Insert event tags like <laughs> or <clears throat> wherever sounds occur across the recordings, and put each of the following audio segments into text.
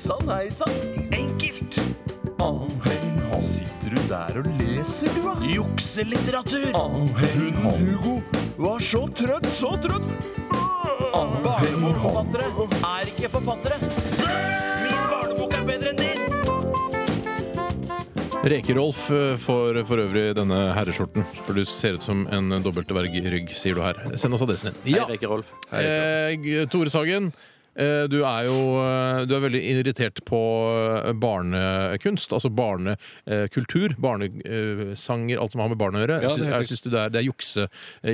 sann, hei sann. Enkelt. Sitter du der og leser, du, da? Jukselitteratur. Hun Hugo var så trøtt, så trøtt. Barnebokforfattere er ikke forfattere. Min barnebok er bedre enn din. Rekerolf eh, får for øvrig denne herreskjorten, for du ser ut som en dobbeltverg-rygg, sier du her. Send oss adressen din. Ja, Hei, Reke-Rolf. eh, Tore Sagen. Eh, Du er jo eh, du er veldig irritert på eh, barnekunst, altså barnekultur. Barnesanger, alt som har med barn å gjøre. Ja, det er Jeg syns det er, det er jukse,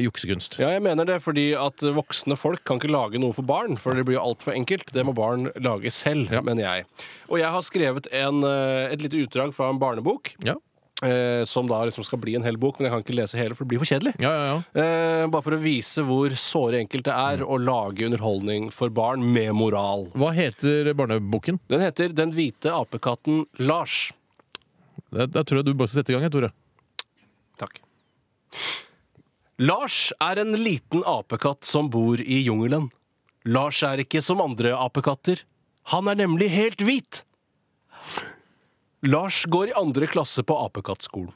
juksekunst. Ja, jeg mener det, fordi at voksne folk kan ikke lage noe for barn, for det blir jo altfor enkelt. Det må barn lage selv, Ja. mener jeg. Og jeg har skrevet en, et lite utdrag fra en barnebok, Ja, eh, som da liksom skal bli en hel bok, men jeg kan ikke lese hele, for det blir for kjedelig. ja, ja. ja. Eh, bare for å vise hvor såre enkelt det er å lage underholdning for barn med moral. Hva heter barneboken? Den heter Den hvite apekatten Lars. Da, da tror jeg du bare skal sette i gang, jeg, Tore. Takk. Lars er en liten apekatt som bor i jungelen. Lars er ikke som andre apekatter. Han er nemlig helt hvit. Lars går i andre klasse på apekattskolen.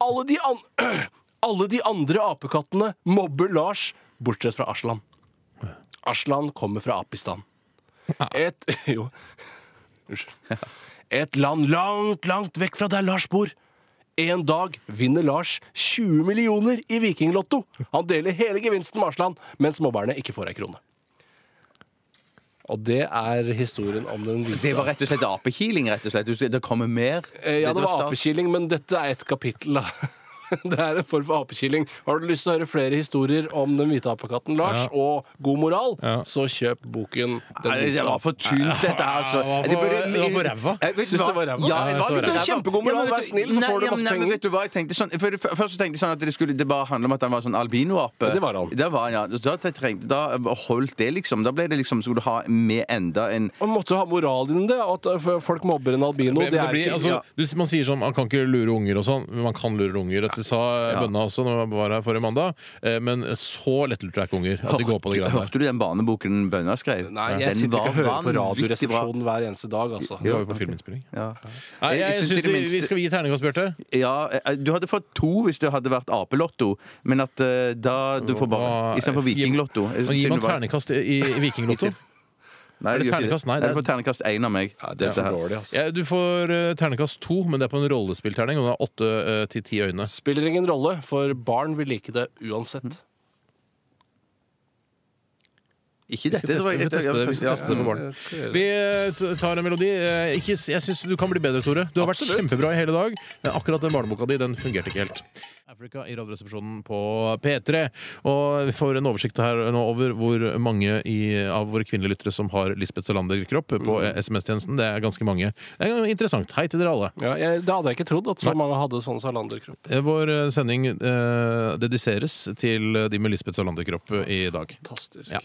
Alle de, an <clears throat> alle de andre apekattene mobber Lars, bortsett fra Aslan. Aslan kommer fra Apistan. Et <laughs> Jo. Unnskyld. Et land langt, langt vekk fra der Lars bor. En dag vinner Lars 20 millioner i Vikinglotto. Han deler hele gevinsten med Arsland, mens mobberne ikke får ei krone. Og det er historien om den hvite Det var rett og slett apekiling, rett og slett. Det kommer mer. Eh, Ja, det var start. apekilling, men dette er et kapittel, da. <laughs> Det er en form for apekilling. Har du lyst til å høre flere historier om den hvite apekatten Lars Ja. og god moral, Ja. så kjøp boken Den Nei, hvite Det var for tynt, dette her. Altså. Ja, det var for- Det var for ræva. Jeg vet Syns hva- det var ræva? Ja, det var litt ræva. ræva. Kjempegod moral, Ja, men vær vet du- snill, så får du masse nei, men penger. Vet du hva, jeg tenkte sånn for, for, Først så tenkte jeg sånn at det skulle det bare handle om at han var sånn albinoape. Ja, det var han. Det var han, ja. Da, trengte, da holdt det, liksom. Da ble det liksom Skulle du ha med enda en Man måtte ha moral i det. At uh, folk mobber en albino. Men Det det er blir, ikke altså, ja. du, man sier sånn man kan ikke lure unger og sånn, men man kan lure unger. Dette sa bønna også når jeg var her forrige mandag. Eh, Men så lettlurte er ikke unger. At de går på det greiene. Hørte du den barneboken Bønna skrev? Nei, jeg Den sitter ikke og hører på. Radioresepsjonen hver eneste dag, altså. Vi var jo på filminnspilling. Ja. Nei, jeg, synes i syns det vi, minste- vi skal gi terningkast, Bjarte. Ja, eh, du hadde fått to hvis det hadde vært apelotto, men at eh, da du får bare Istedenfor vikinglotto. eh, Gir man terningkast i, i Vikinglotto? Nei, Er det ikke terningkast? Nei, det er- du får ternekast én av meg. Ja, det er Dette for her. dårlig, altså. Ja, du får uh, ternekast to, men det er på en rollespillterning, og den har åtte eh, til ti øyne. Spiller ingen rolle, for barn vil like det uansett. Ikke Vi dette. teste, vi skal teste, vi skal teste det på barn. Vi eh, t- tar en melodi. Eh, Ikke, s- jeg syns du kan bli bedre, Tore. Du har vært kjempebra i hele dag. Men akkurat den barneboka di den fungerte ikke helt. Africa i Radioresepsjonen på P3. Og vi får en oversikt her nå over hvor mange i, av våre kvinnelige lyttere som har Lisbeth Salander-kropp på eh, SMS-tjenesten. Det er ganske mange. Det er interessant. Hei til dere alle. Ja, jeg, det hadde jeg ikke trodd, at så Nei. mange hadde sånn Salander-kropp. Eh, Vår eh, sending eh, dediseres til de med Lisbeth Salander-kropp eh, i dag. Fantastisk. Ja.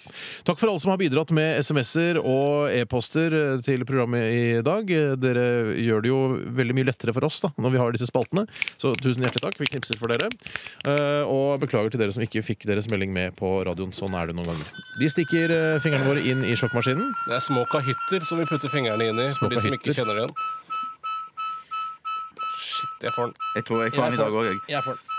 Takk for alle som har bidratt med SMS-er og e-poster til programmet i dag. Dere gjør det jo veldig mye lettere for oss da, når vi har disse spaltene. Så tusen hjertelig takk. Vi knipser for dere. Eh, Og beklager til dere som ikke fikk deres melding med på radioen. Sånn er det noen ganger. Vi stikker eh, fingrene våre inn i sjokkmaskinen. Det er små kahytter som vi putter fingrene inn i, Små for de som ikke kjenner det igjen. Shit, jeg får den. Jeg tror jeg får den i dag òg, jeg. Jeg får den.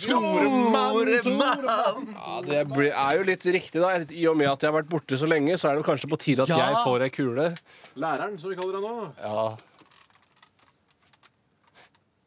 Store mann! Ja, Det er jo litt riktig, da. I og med at jeg har vært borte så lenge, så er det kanskje på tide at Ja. jeg får ei kule. Læreren, som vi kaller deg nå. Ja.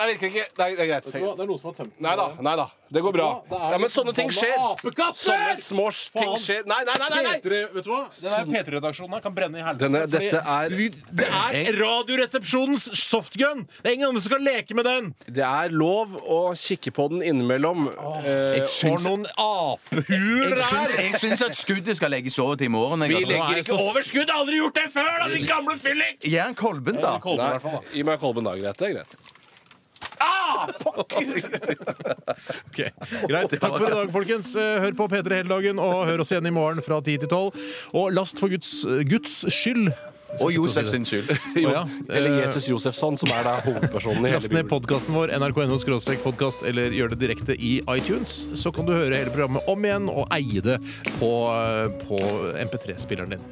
Det virker ikke. Det er, det er greit. Det er noen som har tømt den. Nei da. nei da, Det går bra. Det er Ja, Men sånne ting skjer. Apekatter! Sånne små ting Faen. skjer. Nei, nei, nei! nei, nei. P3, vet du hva? Den der P3-redaksjonen her kan brenne i helvete. Denne- fordi dette er- Det er Radioresepsjonens softgun! Det er ingen andre som kan leke med den! Det er lov å kikke på den innimellom. Eh, Jeg For noen apehuer det er! jeg syns at skuddet skal legges over til i morgen. Jeg, vi altså. legger ikke over skudd! Aldri gjort det før, da, din gamle fyllik! Gi han kolben, da. Kolben, i hvert fall, da. gi meg Kolben da. Greit. Det er greit. Ok, Greit. Takk for i dag, folkens. Hør på P3 hele dagen, og hør oss igjen i morgen fra 10 til 12. Og last for Guds, Guds skyld Og Josef sin skyld. <laughs> Ja. <laughs> Eller Jesus Josefsson, som er da hovedpersonen i hele Last ned Bibelen. podkasten vår, nrk.no podkast, eller gjør det direkte i iTunes. Så kan du høre hele programmet om igjen og eie det på, på MP3-spilleren din.